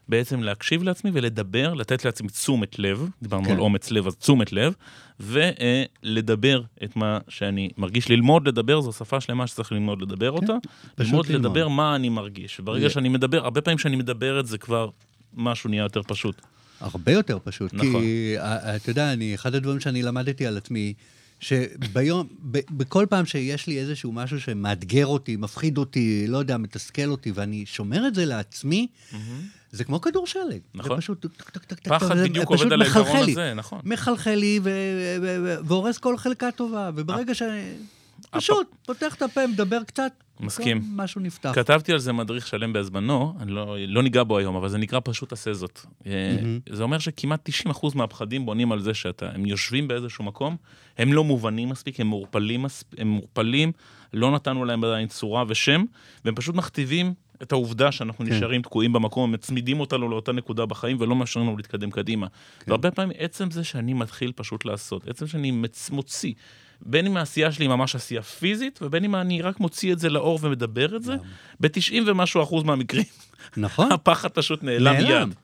בעצם להקשיב לעצמי ולדבר, לתת לעצמי תשומת לב, דיברנו כן. על אומץ לב, אז תשומת לב, ולדבר את מה שאני מרגיש. ללמוד לדבר זו שפה שלמה שצריך ללמוד לדבר אותה. כן, פשוט ללמוד. לדבר מה אני מרגיש. וברגע ל- שאני מדבר, הרבה פעמים כשאני מדבר את זה כבר, משהו נהיה יותר פשוט. הרבה יותר פשוט. נכון. כי, אתה יודע, אני, אחד הדברים שאני למדתי על עצמי, שביום, ב, בכל פעם שיש לי איזשהו משהו שמאתגר אותי, מפחיד אותי, לא יודע, מתסכל אותי, ואני שומר את זה לעצמי, זה כמו כדור שלג. נכון. זה פשוט פחד בדיוק עובד על העיקרון. הזה, נכון. מחלחל לי והורס כל חלקה טובה, וברגע ש... פשוט פותח את הפה, מדבר קצת, מסכים. פתאום משהו נפתח. כתבתי על זה מדריך שלם בזמנו, אני לא, לא ניגע בו היום, אבל זה נקרא פשוט עשה זאת. אה, זה אומר שכמעט 90% מהפחדים בונים על זה שאתה, הם יושבים באיזשהו מקום, הם לא מובנים מספיק, הם מעורפלים, הם מעורפלים, לא נתנו להם עדיין צורה ושם, והם פשוט מכתיבים את העובדה שאנחנו כן. נשארים תקועים במקום, מצמידים אותנו לאותה נקודה בחיים ולא מאפשרים לנו להתקדם קדימה. והרבה פעמים עצם זה שאני מתחיל פשוט לעשות, עצם שאני מצ- מוציא, בין אם העשייה שלי היא ממש עשייה פיזית, ובין אם אני רק מוציא את זה לאור ומדבר את זה, ב-90 ומשהו אחוז מהמקרים, נכון. [LAUGHS] הפחד פשוט נעלם מיד.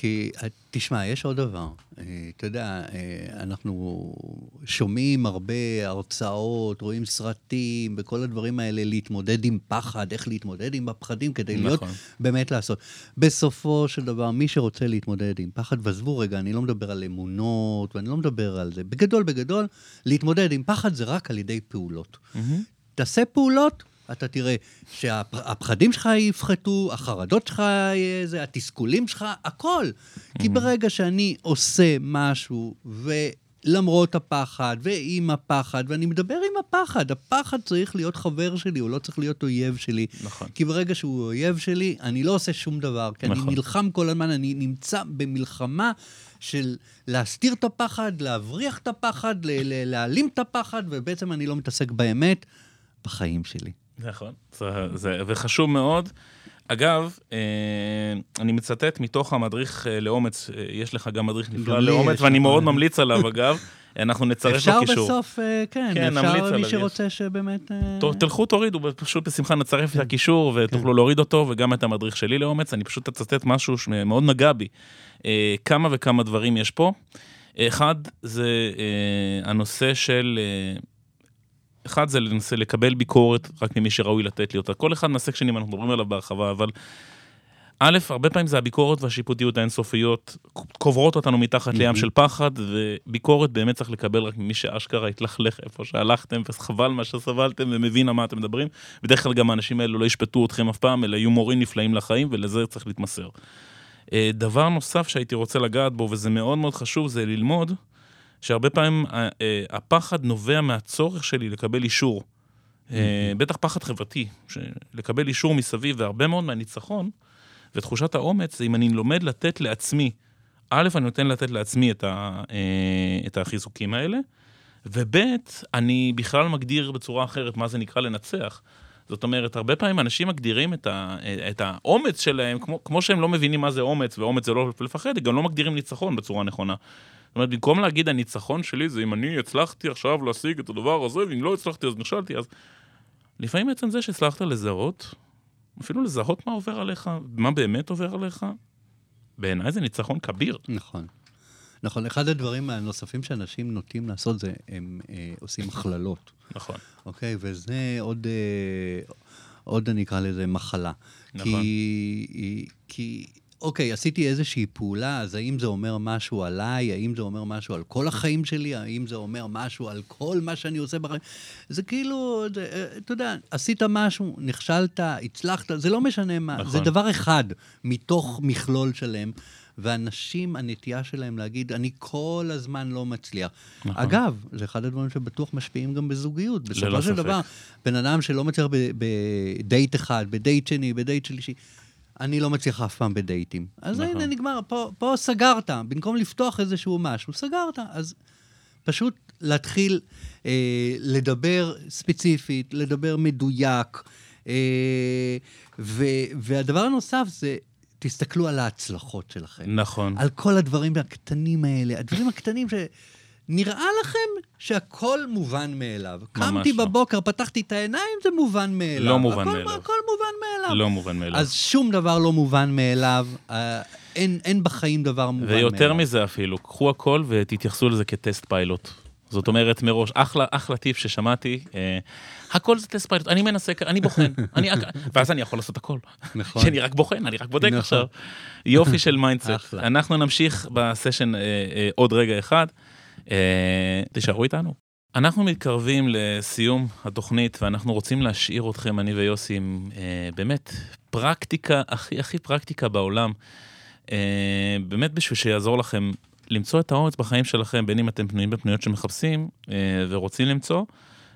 כי, אה, תשמע, יש עוד דבר. אה, אתה יודע, אה, אנחנו שומעים הרבה הרצאות, רואים סרטים וכל הדברים האלה, להתמודד עם פחד, איך להתמודד עם הפחדים כדי להיות נכון. באמת לעשות. בסופו של דבר, מי שרוצה להתמודד עם פחד, ועזבו רגע, אני לא מדבר על אמונות, ואני לא מדבר על זה. בגדול, בגדול, להתמודד עם פחד זה רק על ידי פעולות. מהמם. תעשה פעולות, אתה תראה שהפחדים שלך יפחתו, החרדות שלך, זה, התסכולים שלך, הכל. כי ברגע שאני עושה משהו, ולמרות הפחד, ועם הפחד, ואני מדבר עם הפחד, הפחד צריך להיות חבר שלי, הוא לא צריך להיות אויב שלי. נכון. כי ברגע שהוא אויב שלי, אני לא עושה שום דבר, כי נכון. אני נלחם כל הזמן, אני נמצא במלחמה של להסתיר את הפחד, להבריח את הפחד, ל- ל- להעלים את הפחד, ובעצם אני לא מתעסק באמת בחיים שלי. נכון, זה, זה, וחשוב מאוד. אגב, אה, אני מצטט מתוך המדריך אה, לאומץ, אה, יש לך גם מדריך נפלא לאומץ, ואני. מאוד ממליץ עליו, אגב. [LAUGHS] אנחנו נצרף אפשר בקישור. בסוף, כן, כן, אפשר מי. שרוצה שבאמת... תלכו תורידו, פשוט בשמחה נצרף את הקישור ותוכלו להוריד אותו, וגם את המדריך שלי לאומץ. אני פשוט אצטט משהו שמאוד נגע בי. כמה וכמה דברים יש פה. אחד, זה הנושא של... אחד זה לנסה לקבל ביקורת רק ממי שראוי לתת לי אותה. כל אחד מהסקשנים אנחנו מדברים עליו בהרחבה, אבל א', הרבה פעמים זה הביקורת והשיפוטיות האינסופיות קוברות אותנו מתחת לים של פחד, וביקורת באמת צריך לקבל רק ממי שאשכרה התלכלך איפה שהלכתם, וחבל מה שסבלתם ומבין על מה אתם מדברים. בדרך כלל גם האנשים האלו לא ישפטו אתכם אף פעם, אלא יהיו מורים נפלאים לחיים, ולזה צריך להתמסר. אה, דבר נוסף שהייתי רוצה לגעת בו, וזה מאוד מאוד חשוב, זה ללמוד שהרבה פעמים אה, אה, הפחד נובע מהצורך שלי לקבל אישור. אה, בטח פחד חברתי, לקבל אישור מסביב, והרבה מאוד מהניצחון ותחושת האומץ זה אם אני לומד לתת לעצמי, א', אני נותן לתת לעצמי את, ה, את החיזוקים האלה, וב', אני בכלל מגדיר בצורה אחרת מה זה נקרא לנצח. זאת אומרת, הרבה פעמים אנשים מגדירים את, ה, את האומץ שלהם, כמו, כמו שהם לא מבינים מה זה אומץ, ואומץ זה לא לפחד, הם גם לא מגדירים ניצחון בצורה נכונה. זאת אומרת, במקום להגיד הניצחון שלי זה אם אני הצלחתי עכשיו להשיג את הדבר הזה, ואם לא הצלחתי אז נכשלתי, אז... לפעמים עצם זה שהצלחת לזהות, אפילו לזהות מה עובר עליך, מה באמת עובר עליך, בעיניי זה ניצחון כביר. נכון. נכון, אחד הדברים הנוספים שאנשים נוטים לעשות זה, הם אה, עושים הכללות, נכון. אוקיי? וזה עוד, אה, עוד אני אקרא לזה מחלה. נכון. כי, כי, אוקיי, עשיתי איזושהי פעולה, אז האם זה אומר משהו עליי? האם זה אומר משהו על כל החיים שלי? האם זה אומר משהו על כל מה שאני עושה בחיים? זה כאילו, זה, אה, אתה יודע, עשית משהו, נכשלת, הצלחת, זה לא משנה מה, נכון. זה דבר אחד מתוך מכלול שלם. ואנשים, הנטייה שלהם להגיד, אני כל הזמן לא מצליח. נכון. אגב, זה אחד הדברים שבטוח משפיעים גם בזוגיות. בסופו של ספק. דבר, בן אדם שלא מצליח בדייט אחד, בדייט שני, בדייט שלישי, אני לא מצליח אף פעם בדייטים. אז נכון. הנה, נגמר, פה, פה סגרת. במקום לפתוח איזשהו משהו, סגרת. אז פשוט להתחיל אה, לדבר ספציפית, לדבר מדויק. אה, ו, והדבר הנוסף זה, תסתכלו על ההצלחות שלכם. נכון. על כל הדברים הקטנים האלה, הדברים הקטנים שנראה לכם שהכל מובן מאליו. קמתי לא. בבוקר, פתחתי את העיניים, זה מובן מאליו. לא מובן הכל, מאליו. הכל מובן מאליו. לא מובן מאליו. אז שום דבר לא מובן מאליו, אה, אין, אין בחיים דבר מובן מאליו. ויותר מזה אפילו, קחו הכל ותתייחסו לזה כטסט פיילוט. זאת אומרת, מראש, אחלה, אחלה טיפ ששמעתי, אה, הכל זה טסט פיילוט, אני מנסה, אני בוחן, [LAUGHS] אני, ואז אני יכול לעשות הכל. נכון. שאני רק בוחן, אני רק בודק נכון. עכשיו. יופי של mindset. [LAUGHS] אנחנו נמשיך בסשן אה, אה, עוד רגע אחד. אה, תישארו איתנו. אנחנו מתקרבים לסיום התוכנית, ואנחנו רוצים להשאיר אתכם, אני ויוסי, עם אה, באמת פרקטיקה, הכי הכי פרקטיקה בעולם. אה, באמת בשביל שיעזור לכם למצוא את האומץ בחיים שלכם, בין אם אתם פנויים בפנויות שמחפשים אה, ורוצים למצוא,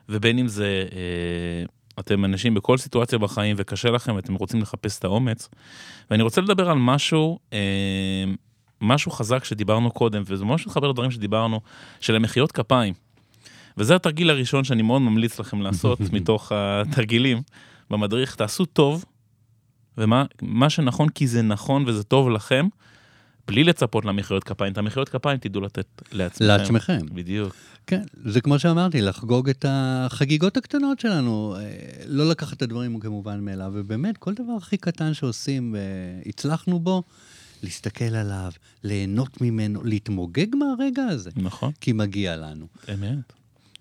ובין אם זה אה, אתם אנשים בכל סיטואציה בחיים וקשה לכם ואתם רוצים לחפש את האומץ. ואני רוצה לדבר על משהו, אה, משהו חזק שדיברנו קודם, וזה ממש מתחבר לדברים שדיברנו, של המחיאות כפיים. וזה התרגיל הראשון שאני מאוד ממליץ לכם לעשות [LAUGHS] מתוך התרגילים במדריך. תעשו טוב, ומה מה שנכון כי זה נכון וזה טוב לכם, בלי לצפות למחיאות כפיים. את המחיאות כפיים תדעו לתת לעצמכם. לעצמכם. בדיוק. כן, זה כמו שאמרתי, לחגוג את החגיגות הקטנות שלנו, אה, לא לקחת את הדברים כמובן מאליו, ובאמת, כל דבר הכי קטן שעושים והצלחנו בו, להסתכל עליו, ליהנות ממנו, להתמוגג מהרגע הזה, נכון. כי מגיע לנו. אמת,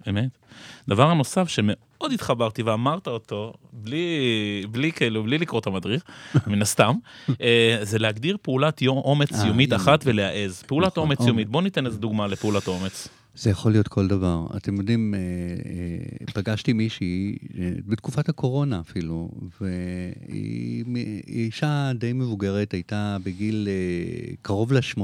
אמת. דבר הנוסף שמאוד התחברתי ואמרת אותו, בלי, בלי כאילו, בלי לקרוא את המדריך, [LAUGHS] מן הסתם, אה, זה להגדיר פעולת יום אומץ אה, יומית. אחת ולהעז. פעולת נכון, אומץ. יומית, בואו ניתן איזה דוגמה לפעולת אומץ. זה יכול להיות כל דבר. אתם יודעים, אה, אה, פגשתי מישהי, אה, בתקופת הקורונה אפילו, והיא היא אישה די מבוגרת, הייתה בגיל קרוב ל-80,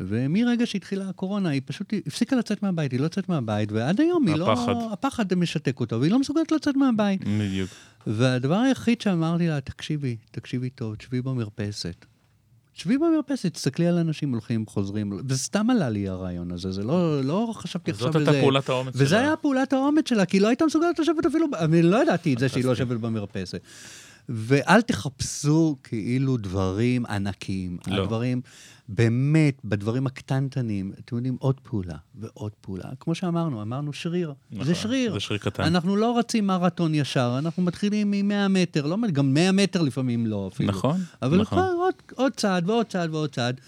ומרגע שהתחילה הקורונה, היא פשוט הפסיקה לצאת מהבית, היא לא יוצאת מהבית, ועד היום היא הפחד. לא... הפחד משתק אותה, והיא לא מסוגלת לצאת מהבית. בדיוק. והדבר היחיד שאמרתי לה, תקשיבי, תקשיבי טוב, תשבי במרפסת. תשבי במרפסת, תסתכלי על אנשים הולכים, חוזרים, וסתם עלה לי הרעיון הזה, זה לא, לא חשבתי עכשיו זאת על זה. הייתה פעולת האומץ וזה שלה. היה פעולת האומץ שלה, כי היא לא הייתה מסוגלת לשבת אפילו, אני לא ידעתי את זה שהיא לא יושבת במרפסת. ואל תחפשו כאילו דברים ענקיים. לא. הדברים, באמת, בדברים הקטנטנים, אתם יודעים, עוד פעולה ועוד פעולה. כמו שאמרנו, אמרנו שריר. נכון, זה שריר. זה שריר קטן. אנחנו לא רצים מרתון ישר, אנחנו מתחילים מ-100 מטר, לא, גם 100 מטר לפעמים לא אפילו. נכון, אבל נכון. כבר עוד, עוד צעד ועוד צעד ועוד צעד.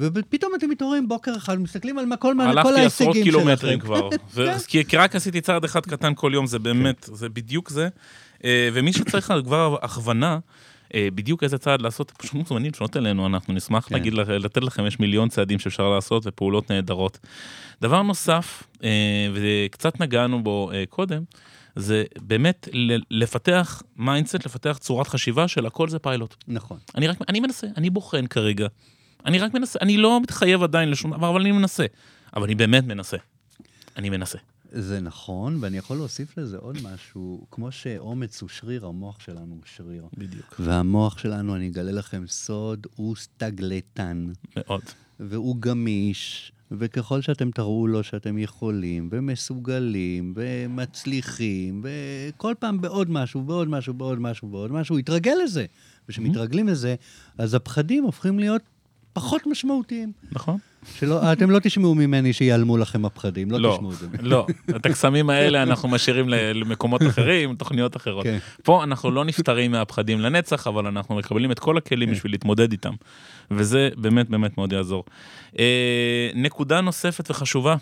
ופתאום אתם מתעוררים בוקר אחד, מסתכלים על מה- כל, מה- כל הלכתי ההישגים עשרות שלכם. קילומטרים כבר, כן. ו- כי כי רק עשיתי צעד אחד קטן כל יום, זה באמת, זה בדיוק זה. אה, ומי שצריך כבר הכוונה, אה, בדיוק איזה צעד לעשות, פשוט מוזמנים לפנות אלינו, אנחנו נשמח כן. להגיד, לתת לכם, יש מיליון צעדים שאפשר לעשות ופעולות נהדרות. דבר נוסף, אה, וקצת נגענו בו קודם, זה באמת לפתח mindset, לפתח צורת חשיבה של הכל זה פיילוט. נכון. אני רק, אני מנסה, אני בוחן כרגע. אני רק מנסה, אני לא מתחייב עדיין לשום דבר, אבל אני מנסה. אבל אני באמת מנסה. אני מנסה. זה נכון, ואני יכול להוסיף לזה עוד משהו, כמו שאומץ הוא שריר, המוח שלנו הוא שריר. בדיוק. והמוח שלנו, אני אגלה לכם סוד, הוא סטגלטן, מאוד. והוא גמיש, וככל שאתם תראו לו שאתם יכולים, ומסוגלים, ומצליחים, וכל פעם בעוד משהו, בעוד משהו, בעוד משהו, בעוד משהו, הוא יתרגל לזה. וכשמתרגלים לזה, אז הפחדים הופכים להיות פחות משמעותיים. נכון? שלא, אתם לא תשמעו ממני שיעלמו לכם הפחדים, לא, לא, תשמעו את זה. לא. את הקסמים האלה אנחנו משאירים למקומות [LAUGHS] אחרים, תוכניות אחרות. כן. פה אנחנו לא נפטרים מהפחדים לנצח, אבל אנחנו מקבלים את כל כן. הכלים בשביל להתמודד איתם. וזה באמת באמת מאוד יעזור. אה, נקודה נוספת וחשובה,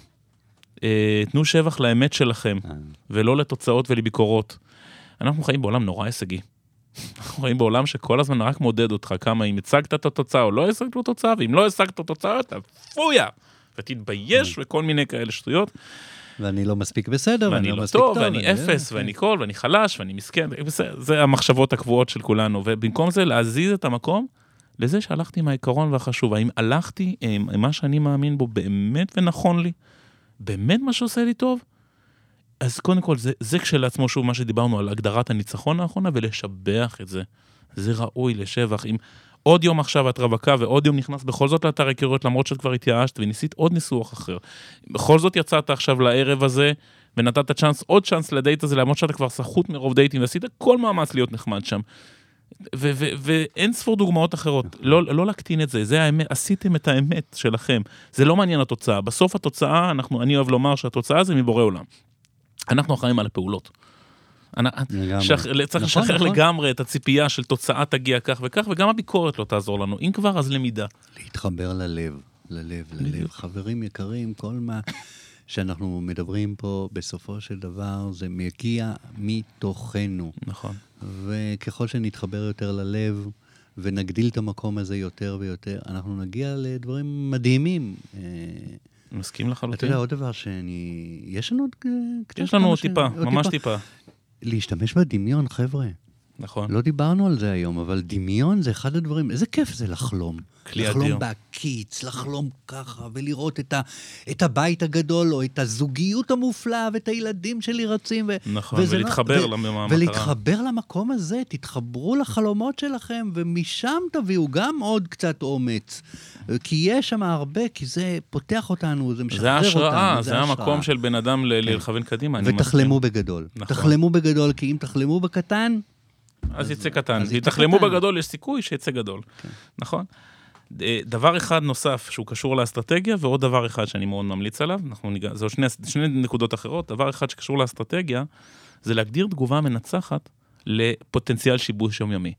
אה, תנו שבח לאמת שלכם. אה, ולא לתוצאות ולביקורות. אנחנו חיים בעולם נורא הישגי. אנחנו חיים בעולם שכל הזמן רק מודד אותך כמה אם הצגת את התוצאה או לא הצגת את התוצאה, ואם לא הצגת את התוצאה אתה פויה, ותתבייש וכל מיני כאלה שטויות, ואני לא מספיק בסדר, ואני לא לא מספיק טוב. ואני אפס, ואני קול, ואני חלש, ואני מסכן, זה המחשבות הקבועות של כולנו, ובמקום זה להזיז את המקום, לזה שהלכתי עם העיקרון והחשוב. האם הלכתי עם מה שאני מאמין בו באמת ונכון לי? באמת מה שעושה לי טוב? אז קודם כל, זה, זה כשלעצמו שוב מה שדיברנו על הגדרת הניצחון האחרונה, ולשבח את זה. זה ראוי לשבח. אם עוד יום עכשיו את רווקה ועוד יום נכנס בכל זאת לאתר היכרויות, למרות שאת כבר התייאשת וניסית עוד ניסוח אחר. בכל זאת יצאת עכשיו לערב הזה, ונתת צ'אנס, עוד צ'אנס לדייט הזה, למרות שאתה כבר סחוט מרוב דייטים, ועשית כל מאמץ להיות נחמד שם. ואין ספור דוגמאות אחרות, לא, לא להקטין את זה, זה האמת, עשיתם את האמת שלכם, זה לא מעניין התוצאה, בסוף התוצאה, אנחנו, אני אוהב לומר שהתוצאה זה מבורא עולם. אנחנו אחראים על הפעולות. שח... צריך נכון, לשחרר נכון. לגמרי את הציפייה של תוצאה תגיע כך וכך, וגם הביקורת לא תעזור לנו. אם כבר, אז למידה. להתחבר ללב, ללב, ללב. חברים יקרים, כל מה שאנחנו מדברים פה, בסופו של דבר, זה מגיע מתוכנו. נכון. וככל שנתחבר יותר ללב, ונגדיל את המקום הזה יותר ויותר, אנחנו נגיע לדברים מדהימים. מסכים לחלוטין. אתה יודע, עוד דבר שאני... יש לנו עוד אה, קצת... יש לנו עוד טיפה, ממש טיפה. להשתמש בדמיון, חבר'ה. נכון. לא דיברנו על זה היום, אבל דמיון זה אחד הדברים, איזה כיף זה לחלום. כלי אדיר. לחלום בהקיץ, לחלום ככה, ולראות את, ה, את הבית הגדול, או את הזוגיות המופלאה, ואת הילדים שלי רצים. ו, נכון, ולהתחבר לא, למטרה. ולהתחבר למקום הזה, תתחברו לחלומות שלכם, ומשם תביאו גם עוד קצת אומץ. כי יש שם הרבה, כי זה פותח אותנו, זה משחרר אותנו. זה השראה, זה, זה המקום של בן אדם כן. לכוון קדימה. ותחלמו בגדול. נכון. תחלמו בגדול, כי אם תחלמו בקטן... אז יצא קטן. אם תחלמו בגדול, יש סיכוי שיצא גדול. כן. נכון? אה, דבר אחד נוסף שהוא קשור לאסטרטגיה, ועוד דבר אחד שאני מאוד ממליץ עליו, אנחנו ניגע, זה שני, שני נקודות אחרות, דבר אחד שקשור לאסטרטגיה, זה להגדיר תגובה מנצחת לפוטנציאל שיבוש יומיומי.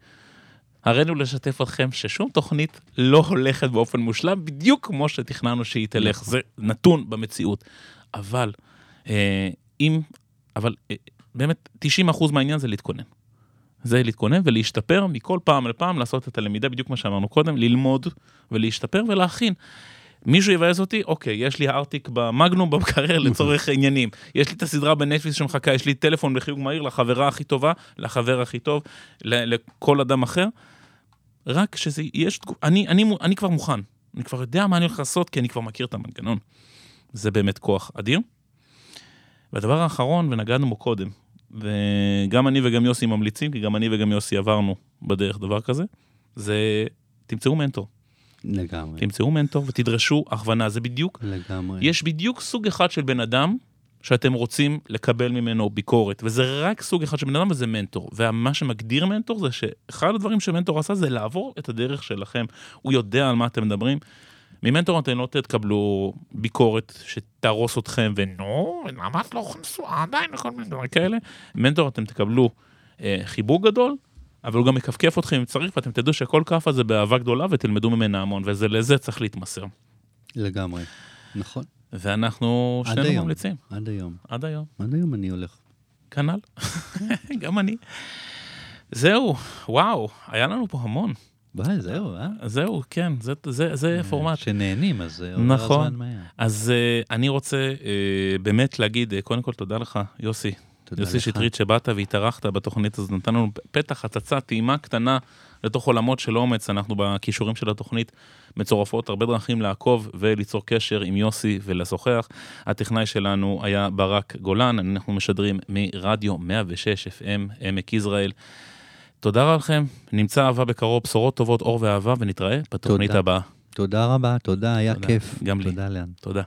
הרינו לשתף אתכם ששום תוכנית לא הולכת באופן מושלם, בדיוק כמו שתכננו שהיא תלך, נכון. זה נתון במציאות. אבל, אה, אם, אבל אה, באמת, 90% מהעניין זה להתכונן. זה להתכונן ולהשתפר מכל פעם לפעם, לעשות את הלמידה, בדיוק מה שאמרנו קודם, ללמוד ולהשתפר ולהכין. מישהו יבאס אותי, אוקיי, יש לי הארטיק במגנום במקרר לצורך [LAUGHS] עניינים. יש לי את הסדרה בנטפליס שמחכה, יש לי טלפון בחיוג מהיר לחברה הכי טובה, לחבר הכי טוב, לכל אדם אחר. רק שזה, יש, אני, אני, אני כבר מוכן, אני כבר יודע מה אני הולך לעשות, כי אני כבר מכיר את המנגנון. זה באמת כוח אדיר. והדבר האחרון, ונגענו בו קודם, וגם אני וגם יוסי ממליצים, כי גם אני וגם יוסי עברנו בדרך דבר כזה, זה תמצאו מנטור. לגמרי. תמצאו מנטור ותדרשו הכוונה, זה בדיוק, לגמרי. יש בדיוק סוג אחד של בן אדם שאתם רוצים לקבל ממנו ביקורת, וזה רק סוג אחד של בן אדם וזה מנטור. ומה שמגדיר מנטור זה שאחד הדברים שמנטור עשה זה לעבור את הדרך שלכם. הוא יודע על מה אתם מדברים. ממנטור אתם לא תקבלו ביקורת שתהרוס אתכם, ונו, למה את לא נשואה עדיין וכל מיני דברים כאלה. מנטור אתם תקבלו אה, חיבוק גדול, אבל הוא גם מכפכף אתכם אם צריך, ואתם תדעו שכל כאפה זה באהבה גדולה ותלמדו ממנה המון, ולזה צריך להתמסר. לגמרי, נכון. ואנחנו שנינו היום, ממליצים. עד היום. עד היום. עד היום אני הולך. כנ"ל, [LAUGHS] גם אני. זהו, וואו, היה לנו פה המון. ביי, זהו, אה? זהו, כן, זה, זה, זה אה, פורמט. שנהנים, אז זה עובר נכון. הזמן מהר. אז uh, אני רוצה uh, באמת להגיד, uh, קודם כל תודה לך, יוסי. תודה יוסי לך. שטרית, שבאת והתארחת בתוכנית הזאת, נתן לנו פתח, הצצה, טעימה קטנה לתוך עולמות של אומץ. אנחנו בכישורים של התוכנית מצורפות הרבה דרכים לעקוב וליצור קשר עם יוסי ולשוחח. הטכנאי שלנו היה ברק גולן, אנחנו משדרים מרדיו 106 FM, עמק יזרעאל. תודה רבה לכם, נמצא אהבה בקרוב, בשורות טובות, אור ואהבה, ונתראה בתוכנית תודה. הבאה. תודה רבה, תודה, היה תודה. כיף. גם לי. תודה, לאן. תודה.